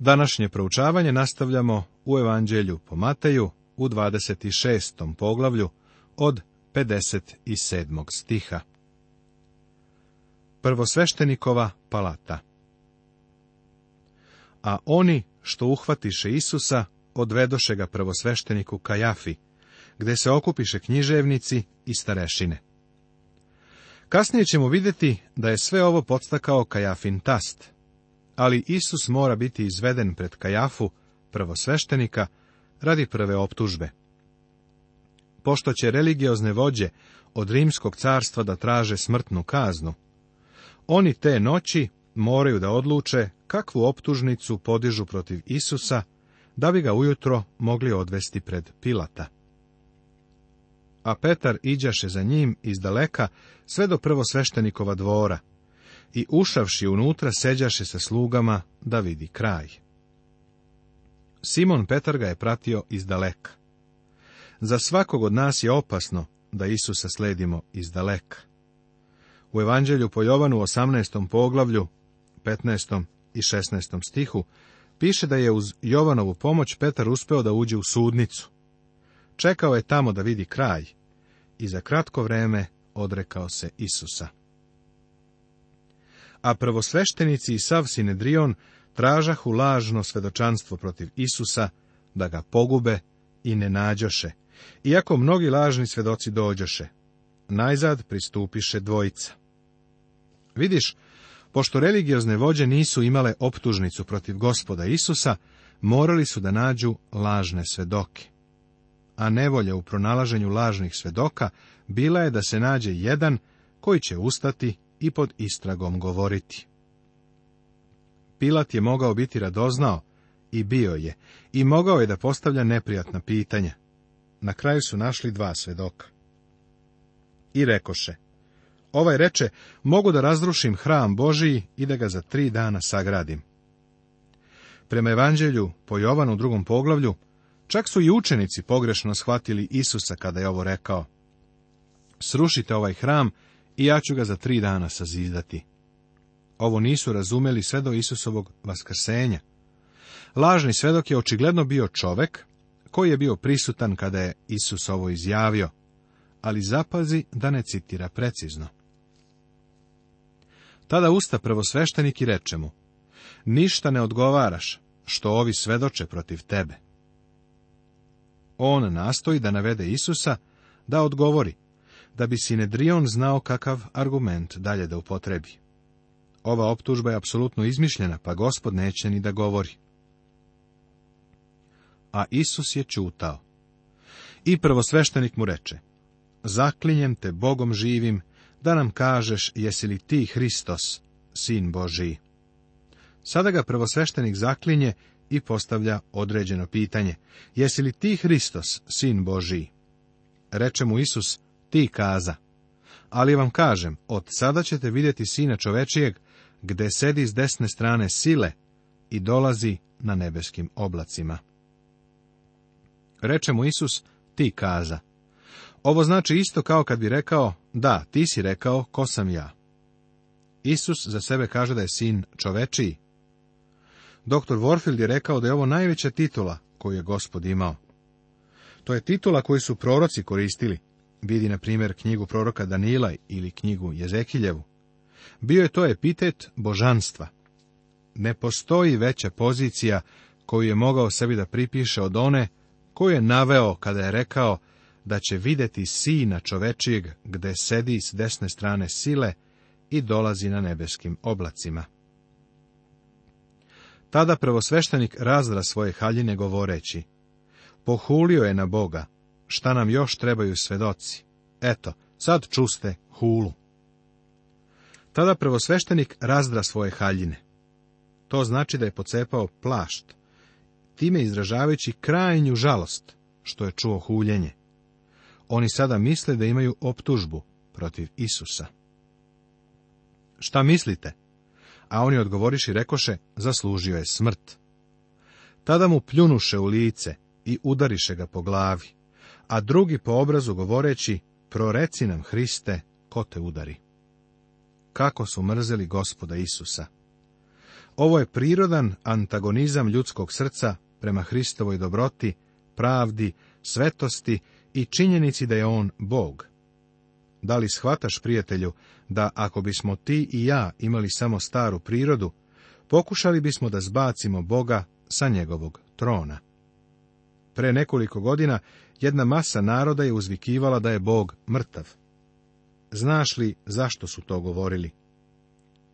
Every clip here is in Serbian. Današnje proučavanje nastavljamo u Evanđelju po Mateju u 26. poglavlju od 57. stiha. Prvosveštenikova palata A oni što uhvatiše Isusa, odvedoše ga prvosvešteniku Kajafi, gde se okupiše književnici i starešine. Kasnije ćemo vidjeti da je sve ovo podstakao Kajafin tast, ali Isus mora biti izveden pred Kajafu, prvosveštenika, radi prve optužbe. Pošto će religiozne vođe od rimskog carstva da traže smrtnu kaznu, oni te noći moraju da odluče kakvu optužnicu podižu protiv Isusa, da bi ga ujutro mogli odvesti pred Pilata. A Petar iđaše za njim iz daleka sve do prvosveštenikova dvora, i ušavši unutra seđaše sa slugama da vidi kraj. Simon Petar ga je pratio iz daleka. Za svakog od nas je opasno da Isusa sledimo iz daleka. U Evanđelju po Jovanu 18. poglavlju, 15. i 16. stihu, piše da je uz Jovanovu pomoć Petar uspeo da uđe u sudnicu. Čekao je tamo da vidi kraj i za kratko vreme odrekao se Isusa a prvosveštenici i sav Sinedrion tražahu lažno svedočanstvo protiv Isusa, da ga pogube i ne nađoše, iako mnogi lažni svedoci dođoše. Najzad pristupiše dvojica. Vidiš, pošto religiozne vođe nisu imale optužnicu protiv gospoda Isusa, morali su da nađu lažne svedoke. A nevolja u pronalaženju lažnih svedoka bila je da se nađe jedan koji će ustati i pod istragom govoriti. Pilat je mogao biti radoznao, i bio je, i mogao je da postavlja neprijatna pitanja. Na kraju su našli dva svedoka. I rekoše, ovaj reče, mogu da razrušim hram Božiji i da ga za tri dana sagradim. Prema evanđelju, po Jovanu u drugom poglavlju, čak su i učenici pogrešno shvatili Isusa kada je ovo rekao. Srušite ovaj hram i ja ću ga za tri dana sazidati. Ovo nisu razumeli sve do Isusovog vaskrsenja. Lažni svedok je očigledno bio čovek koji je bio prisutan kada je Isus ovo izjavio, ali zapazi da ne citira precizno. Tada usta prvosveštenik i reče mu, ništa ne odgovaraš, što ovi svedoče protiv tebe. On nastoji da navede Isusa, da odgovori, da bi Sinedrion znao kakav argument dalje da upotrebi. Ova optužba je apsolutno izmišljena, pa gospod neće ni da govori. A Isus je čutao. I prvosveštenik mu reče, zaklinjem te Bogom živim, da nam kažeš jesi li ti Hristos, sin Boži? Sada ga prvosveštenik zaklinje i postavlja određeno pitanje, jesi li ti Hristos, sin Boži? Reče mu Isus, ti kaza. Ali vam kažem, od sada ćete vidjeti sina čovečijeg, gde sedi s desne strane sile i dolazi na nebeskim oblacima. Reče mu Isus, ti kaza. Ovo znači isto kao kad bi rekao, da, ti si rekao, ko sam ja. Isus za sebe kaže da je sin čovečiji. Doktor Warfield je rekao da je ovo najveća titula koju je gospod imao. To je titula koju su proroci koristili, Vidi, na primjer, knjigu proroka Danila ili knjigu Jezekiljevu. Bio je to epitet božanstva. Ne postoji veća pozicija koju je mogao sebi da pripiše od one koju je naveo kada je rekao da će vidjeti sina čovečijeg gde sedi s desne strane sile i dolazi na nebeskim oblacima. Tada prvosveštenik razdra svoje haljine govoreći, pohulio je na Boga, šta nam još trebaju svedoci. Eto, sad čuste hulu. Tada prvosveštenik razdra svoje haljine. To znači da je pocepao plašt, time izražavajući krajnju žalost, što je čuo huljenje. Oni sada misle da imaju optužbu protiv Isusa. Šta mislite? A oni i rekoše, zaslužio je smrt. Tada mu pljunuše u lice i udariše ga po glavi a drugi po obrazu govoreći, proreci nam Hriste, ko te udari. Kako su mrzeli gospoda Isusa. Ovo je prirodan antagonizam ljudskog srca prema Hristovoj dobroti, pravdi, svetosti i činjenici da je On Bog. Da li shvataš, prijatelju, da ako bismo ti i ja imali samo staru prirodu, pokušali bismo da zbacimo Boga sa njegovog trona? Pre nekoliko godina jedna masa naroda je uzvikivala da je Bog mrtav. Znaš li zašto su to govorili?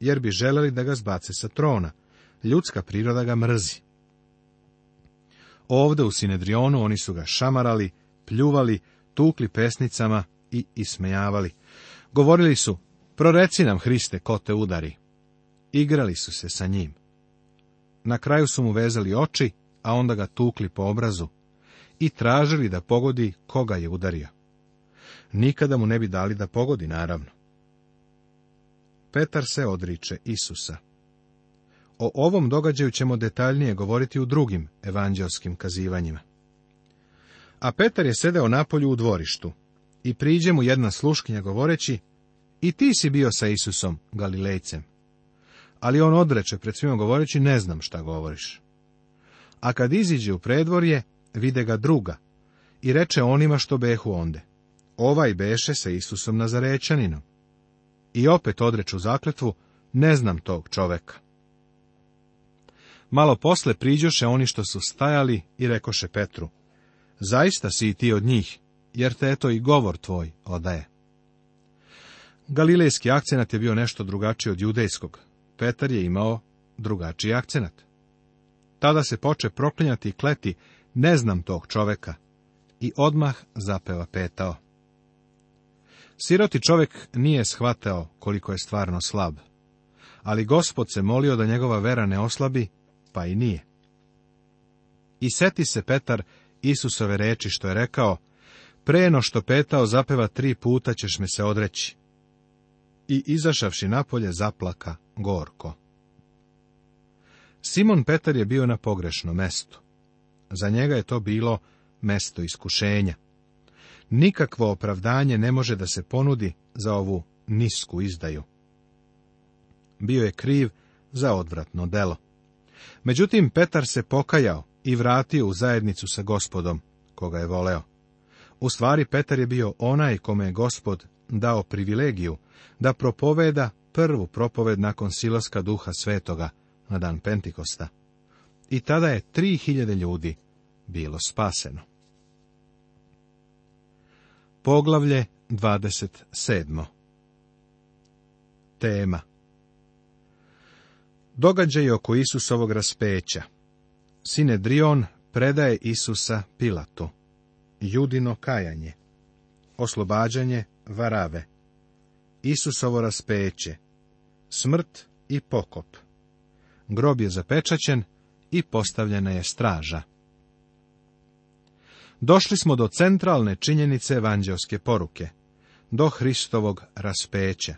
Jer bi želeli da ga zbace sa trona. Ljudska priroda ga mrzi. Ovde u Sinedrionu oni su ga šamarali, pljuvali, tukli pesnicama i ismejavali. Govorili su, proreci nam Hriste ko te udari. Igrali su se sa njim. Na kraju su mu vezali oči, a onda ga tukli po obrazu, i tražili da pogodi koga je udario. Nikada mu ne bi dali da pogodi, naravno. Petar se odriče Isusa. O ovom događaju ćemo detaljnije govoriti u drugim evanđelskim kazivanjima. A Petar je sedeo napolju u dvorištu i priđe mu jedna sluškinja govoreći, i ti si bio sa Isusom, Galilejcem. Ali on odreče pred svima govoreći, ne znam šta govoriš. A kad iziđe u predvorje, vide ga druga, i reče onima što behu onde. Ovaj beše sa Isusom Nazarećaninom. I opet odreću zakletvu, ne znam tog čoveka. Malo posle priđoše oni što su stajali i rekoše Petru, zaista si i ti od njih, jer te eto i govor tvoj odaje. Galilejski akcenat je bio nešto drugačiji od judejskog. Petar je imao drugačiji akcenat. Tada se poče proklinjati i kleti ne znam tog čoveka. I odmah zapeva petao. Siroti čovjek nije shvatao koliko je stvarno slab, ali gospod se molio da njegova vera ne oslabi, pa i nije. I seti se Petar Isusove reči što je rekao, preno što petao zapeva tri puta ćeš me se odreći. I izašavši napolje zaplaka gorko. Simon Petar je bio na pogrešnom mestu. Za njega je to bilo mesto iskušenja. Nikakvo opravdanje ne može da se ponudi za ovu nisku izdaju. Bio je kriv za odvratno delo. Međutim, Petar se pokajao i vratio u zajednicu sa gospodom, koga je voleo. U stvari, Petar je bio onaj kome je gospod dao privilegiju da propoveda prvu propoved nakon silaska duha svetoga na dan Pentikosta. I tada je tri hiljade ljudi bilo spaseno. Poglavlje 27. Tema Događaj oko Isusovog raspeća. Sinedrion predaje Isusa Pilatu. Judino kajanje. Oslobađanje varave. Isusovo raspeće. Smrt i pokop. Grob je zapečaćen i postavljena je straža. Došli smo do centralne činjenice evanđelske poruke, do Hristovog raspeća.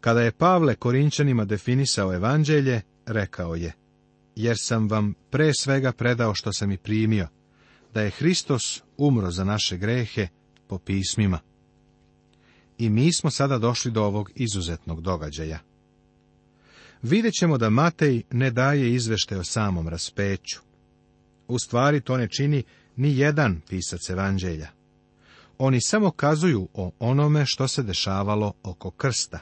Kada je Pavle Korinčanima definisao evanđelje, rekao je, jer sam vam pre svega predao što sam i primio, da je Hristos umro za naše grehe po pismima. I mi smo sada došli do ovog izuzetnog događaja. Vidjet ćemo da Matej ne daje izvešte o samom raspeću. U stvari to ne čini ni jedan pisac evanđelja. Oni samo kazuju o onome što se dešavalo oko krsta.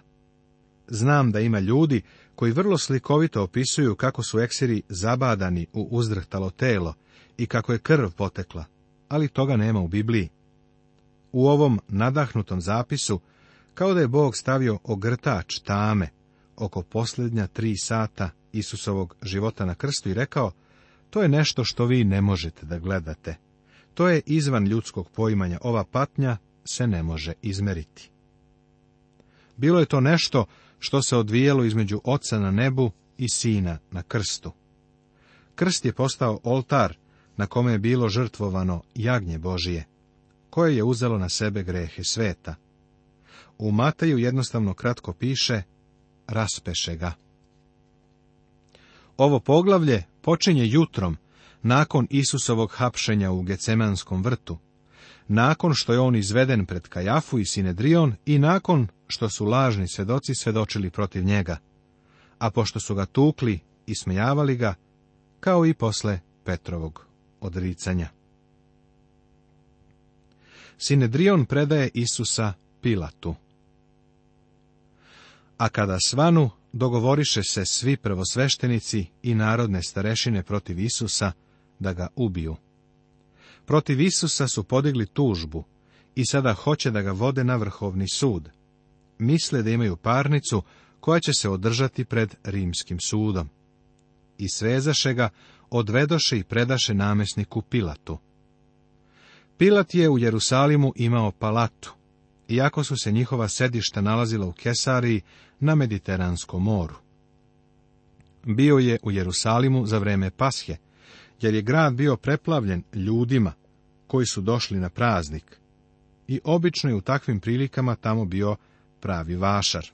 Znam da ima ljudi koji vrlo slikovito opisuju kako su eksiri zabadani u uzdrhtalo telo i kako je krv potekla, ali toga nema u Bibliji. U ovom nadahnutom zapisu, kao da je Bog stavio ogrtač tame oko posljednja tri sata Isusovog života na krstu i rekao, to je nešto što vi ne možete da gledate. To je izvan ljudskog poimanja. Ova patnja se ne može izmeriti. Bilo je to nešto što se odvijelo između oca na nebu i sina na krstu. Krst je postao oltar na kome je bilo žrtvovano jagnje Božije, koje je uzelo na sebe grehe sveta. U Mateju jednostavno kratko piše, raspeše ga. Ovo poglavlje počinje jutrom, nakon Isusovog hapšenja u Gecemanskom vrtu, nakon što je on izveden pred Kajafu i Sinedrion i nakon što su lažni svedoci svedočili protiv njega, a pošto su ga tukli i smijavali ga, kao i posle Petrovog odricanja. Sinedrion predaje Isusa Pilatu. A kada svanu, dogovoriše se svi prvosveštenici i narodne starešine protiv Isusa da ga ubiju. Protiv Isusa su podigli tužbu i sada hoće da ga vode na vrhovni sud. Misle da imaju parnicu koja će se održati pred rimskim sudom. I svezaše ga, odvedoše i predaše namesniku Pilatu. Pilat je u Jerusalimu imao palatu, iako su se njihova sedišta nalazila u Kesariji na Mediteranskom moru. Bio je u Jerusalimu za vreme Pashe, jer je grad bio preplavljen ljudima koji su došli na praznik i obično je u takvim prilikama tamo bio pravi vašar.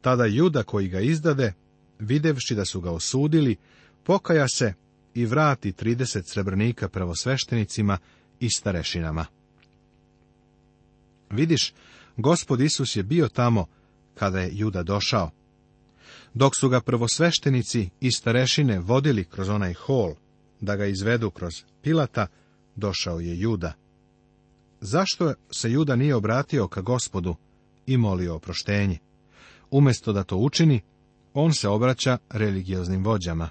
Tada juda koji ga izdade, videvši da su ga osudili, pokaja se i vrati 30 srebrnika pravosveštenicima i starešinama. Vidiš, gospod Isus je bio tamo kada je Juda došao. Dok su ga prvosveštenici i starešine vodili kroz onaj hol, da ga izvedu kroz Pilata, došao je Juda. Zašto se Juda nije obratio ka gospodu i molio oproštenje? Umjesto da to učini, on se obraća religioznim vođama.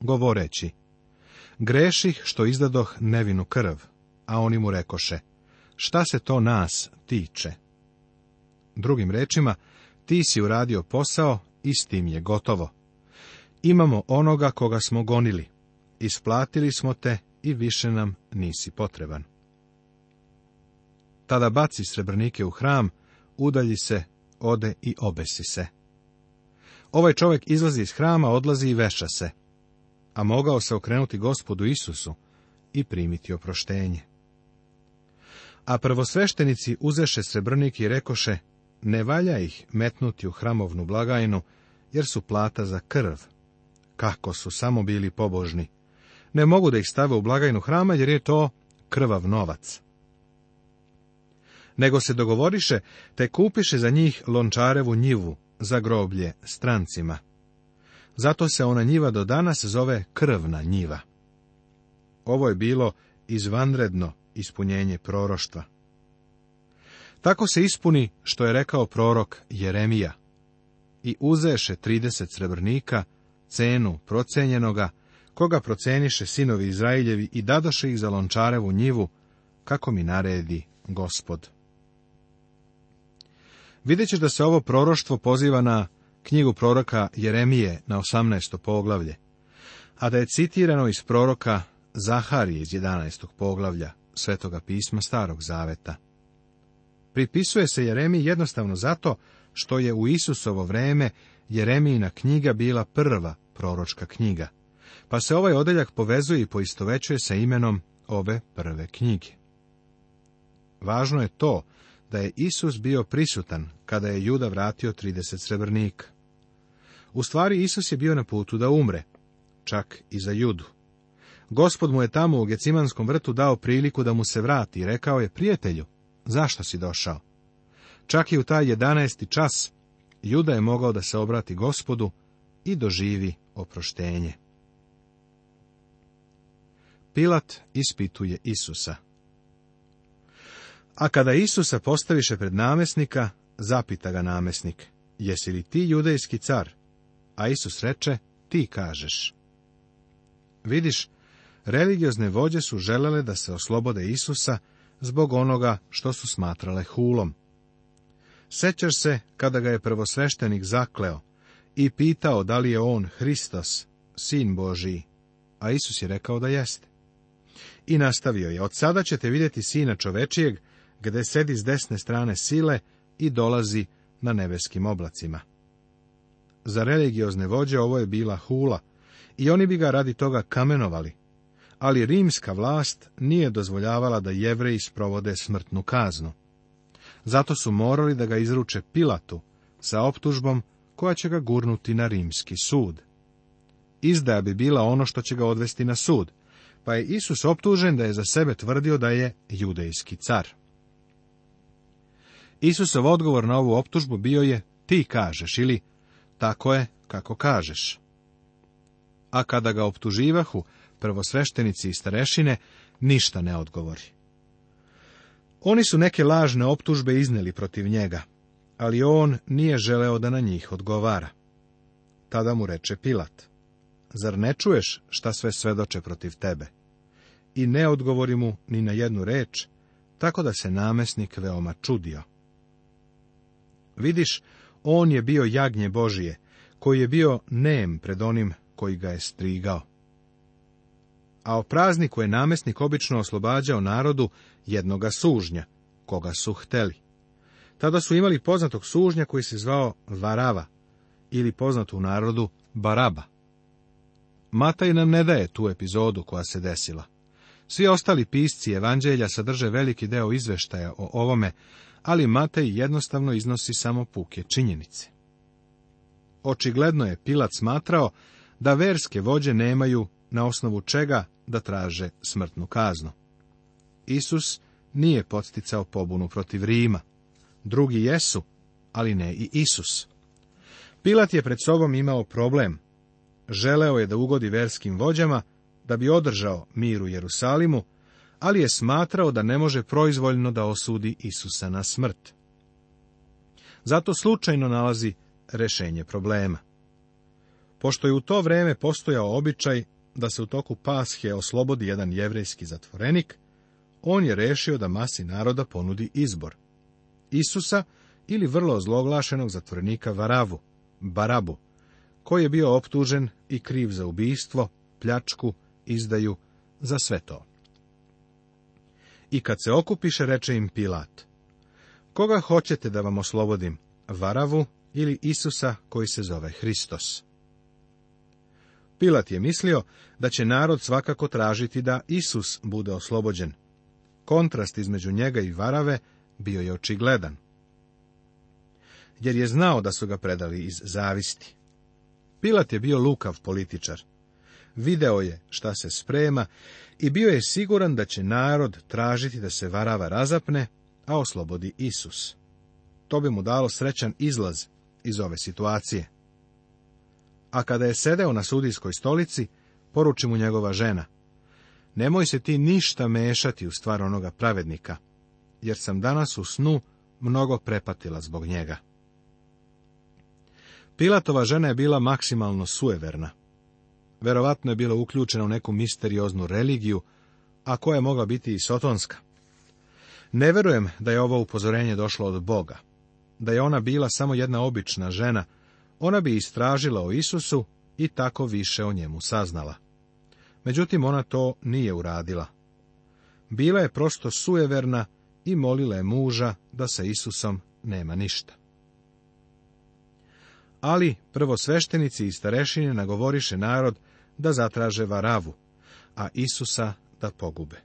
Govoreći, greših što izdadoh nevinu krv, a oni mu rekoše, Šta se to nas tiče? Drugim rečima, ti si uradio posao i s tim je gotovo. Imamo onoga koga smo gonili. Isplatili smo te i više nam nisi potreban. Tada baci srebrnike u hram, udalji se, ode i obesi se. Ovaj čovjek izlazi iz hrama, odlazi i veša se, a mogao se okrenuti gospodu Isusu i primiti oproštenje. A prvosveštenici uzeše srebrnik i rekoše, ne valja ih metnuti u hramovnu blagajnu, jer su plata za krv. Kako su samo bili pobožni! Ne mogu da ih stave u blagajnu hrama, jer je to krvav novac. Nego se dogovoriše, te kupiše za njih lončarevu njivu, za groblje strancima. Zato se ona njiva do danas zove krvna njiva. Ovo je bilo izvanredno ispunjenje proroštva. Tako se ispuni što je rekao prorok Jeremija. I uzeše trideset srebrnika, cenu procenjenoga, koga proceniše sinovi Izraeljevi i dadoše ih za lončarevu njivu, kako mi naredi gospod. Vidjet da se ovo proroštvo poziva na knjigu proroka Jeremije na 18. poglavlje, a da je citirano iz proroka Zaharije iz 11. poglavlja, Svetoga pisma Starog zaveta. Pripisuje se Jeremi jednostavno zato što je u Isusovo vreme Jeremijina knjiga bila prva proročka knjiga, pa se ovaj odeljak povezuje i poistovećuje sa imenom ove prve knjige. Važno je to da je Isus bio prisutan kada je Juda vratio 30 srebrnika. U stvari Isus je bio na putu da umre, čak i za Judu. Gospod mu je tamo u Gecimanskom vrtu dao priliku da mu se vrati i rekao je, prijatelju, zašto si došao? Čak i u taj 11. čas Juda je mogao da se obrati gospodu i doživi oproštenje. Pilat ispituje Isusa. A kada Isusa postaviše pred namesnika, zapita ga namesnik, jesi li ti judejski car? A Isus reče, ti kažeš. Vidiš, Religiozne vođe su želele da se oslobode Isusa zbog onoga što su smatrale hulom. Sećaš se kada ga je prvosveštenik zakleo i pitao da li je on Hristos, sin Božiji, a Isus je rekao da jeste. I nastavio je, od sada ćete vidjeti sina čovečijeg, gde sedi s desne strane sile i dolazi na nebeskim oblacima. Za religiozne vođe ovo je bila hula i oni bi ga radi toga kamenovali, ali rimska vlast nije dozvoljavala da jevre sprovode smrtnu kaznu. Zato su morali da ga izruče Pilatu sa optužbom koja će ga gurnuti na rimski sud. Izdaja bi bila ono što će ga odvesti na sud, pa je Isus optužen da je za sebe tvrdio da je judejski car. Isusov odgovor na ovu optužbu bio je ti kažeš ili tako je kako kažeš. A kada ga optuživahu, prvosveštenici i starešine, ništa ne odgovori. Oni su neke lažne optužbe izneli protiv njega, ali on nije želeo da na njih odgovara. Tada mu reče Pilat, zar ne čuješ šta sve svedoče protiv tebe? I ne odgovori mu ni na jednu reč, tako da se namesnik veoma čudio. Vidiš, on je bio jagnje Božije, koji je bio nem pred onim koji ga je strigao a o prazniku je namestnik obično oslobađao narodu jednoga sužnja, koga su hteli. Tada su imali poznatog sužnja koji se zvao Varava, ili poznatu u narodu Baraba. Mataj nam ne daje tu epizodu koja se desila. Svi ostali pisci evanđelja sadrže veliki deo izveštaja o ovome, ali Matej jednostavno iznosi samo puke činjenice. Očigledno je Pilat smatrao da verske vođe nemaju na osnovu čega da traže smrtnu kaznu. Isus nije podsticao pobunu protiv Rima. Drugi jesu, ali ne i Isus. Pilat je pred sobom imao problem. Želeo je da ugodi verskim vođama, da bi održao mir u Jerusalimu, ali je smatrao da ne može proizvoljno da osudi Isusa na smrt. Zato slučajno nalazi rešenje problema. Pošto je u to vreme postojao običaj da se u toku pashe oslobodi jedan jevrejski zatvorenik, on je rešio da masi naroda ponudi izbor. Isusa ili vrlo zloglašenog zatvorenika Varavu, Barabu, koji je bio optužen i kriv za ubijstvo, pljačku, izdaju, za sve to. I kad se okupiše, reče im Pilat, koga hoćete da vam oslobodim, Varavu ili Isusa koji se zove Hristos? Pilat je mislio da će narod svakako tražiti da Isus bude oslobođen. Kontrast između njega i Varave bio je očigledan. Jer je znao da su ga predali iz zavisti. Pilat je bio lukav političar. Video je šta se sprema i bio je siguran da će narod tražiti da se Varava razapne, a oslobodi Isus. To bi mu dalo srećan izlaz iz ove situacije a kada je sedeo na sudijskoj stolici, poruči mu njegova žena, nemoj se ti ništa mešati u stvar onoga pravednika, jer sam danas u snu mnogo prepatila zbog njega. Pilatova žena je bila maksimalno sueverna. Verovatno je bila uključena u neku misterioznu religiju, a koja je mogla biti i sotonska. Ne verujem da je ovo upozorenje došlo od Boga, da je ona bila samo jedna obična žena, ona bi istražila o Isusu i tako više o njemu saznala. Međutim, ona to nije uradila. Bila je prosto sujeverna i molila je muža da sa Isusom nema ništa. Ali sveštenici i starešine nagovoriše narod da zatraže varavu, a Isusa da pogube.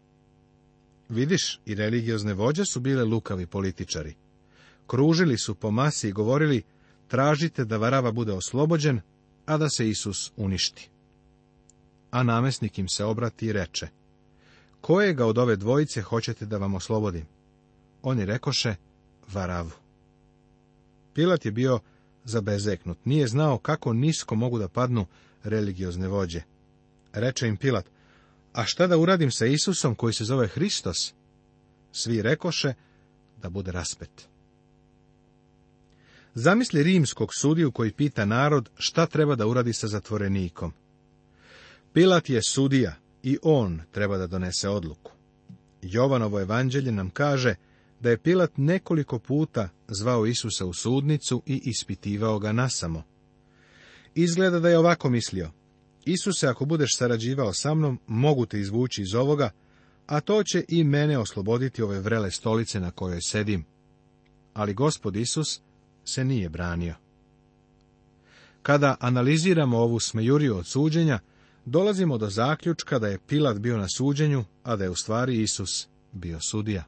Vidiš, i religiozne vođe su bile lukavi političari. Kružili su po masi i govorili, tražite da Varava bude oslobođen, a da se Isus uništi. A namestnik im se obrati i reče, kojega od ove dvojice hoćete da vam oslobodim? Oni rekoše, Varavu. Pilat je bio zabezeknut, nije znao kako nisko mogu da padnu religiozne vođe. Reče im Pilat, a šta da uradim sa Isusom koji se zove Hristos? Svi rekoše da bude raspet. Zamisli rimskog sudiju koji pita narod šta treba da uradi sa zatvorenikom. Pilat je sudija i on treba da donese odluku. Jovanovo evanđelje nam kaže da je Pilat nekoliko puta zvao Isusa u sudnicu i ispitivao ga nasamo. Izgleda da je ovako mislio. Isuse, ako budeš sarađivao sa mnom, mogu te izvući iz ovoga, a to će i mene osloboditi ove vrele stolice na kojoj sedim. Ali gospod Isus se nije branio. Kada analiziramo ovu smejuriju od suđenja, dolazimo do zaključka da je Pilat bio na suđenju, a da je u stvari Isus bio sudija.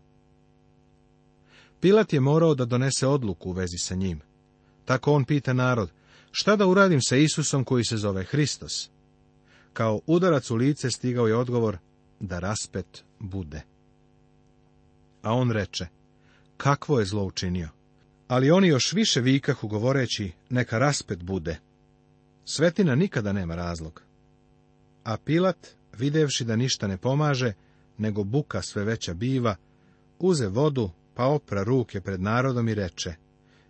Pilat je morao da donese odluku u vezi sa njim. Tako on pita narod, šta da uradim sa Isusom koji se zove Hristos? Kao udarac u lice stigao je odgovor, da raspet bude. A on reče, kakvo je zlo učinio? Ali oni još više vikahu govoreći, neka raspet bude. Svetina nikada nema razlog. A Pilat, videvši da ništa ne pomaže, nego buka sve veća biva, uze vodu, pa opra ruke pred narodom i reče,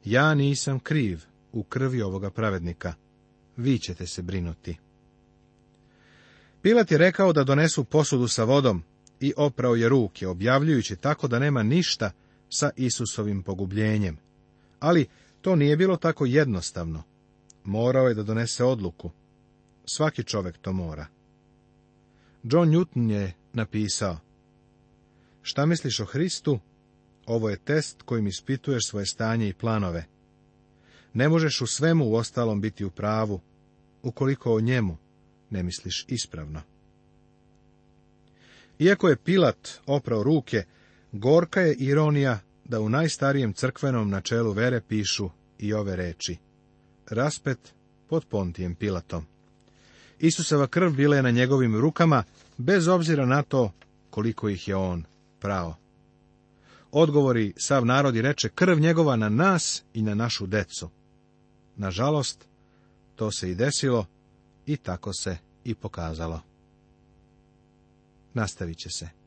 ja nisam kriv u krvi ovoga pravednika, vi ćete se brinuti. Pilat je rekao da donesu posudu sa vodom i oprao je ruke, objavljujući tako da nema ništa sa Isusovim pogubljenjem, ali to nije bilo tako jednostavno. Morao je da donese odluku. Svaki čovek to mora. John Newton je napisao Šta misliš o Hristu? Ovo je test kojim ispituješ svoje stanje i planove. Ne možeš u svemu u ostalom biti u pravu, ukoliko o njemu ne misliš ispravno. Iako je Pilat oprao ruke, gorka je ironija da u najstarijem crkvenom načelu vere pišu i ove reči. Raspet pod Pontijem Pilatom. Isusova krv bila je na njegovim rukama, bez obzira na to koliko ih je on prao. Odgovori sav narod i reče krv njegova na nas i na našu decu. Nažalost, to se i desilo i tako se i pokazalo. Nastavit će se.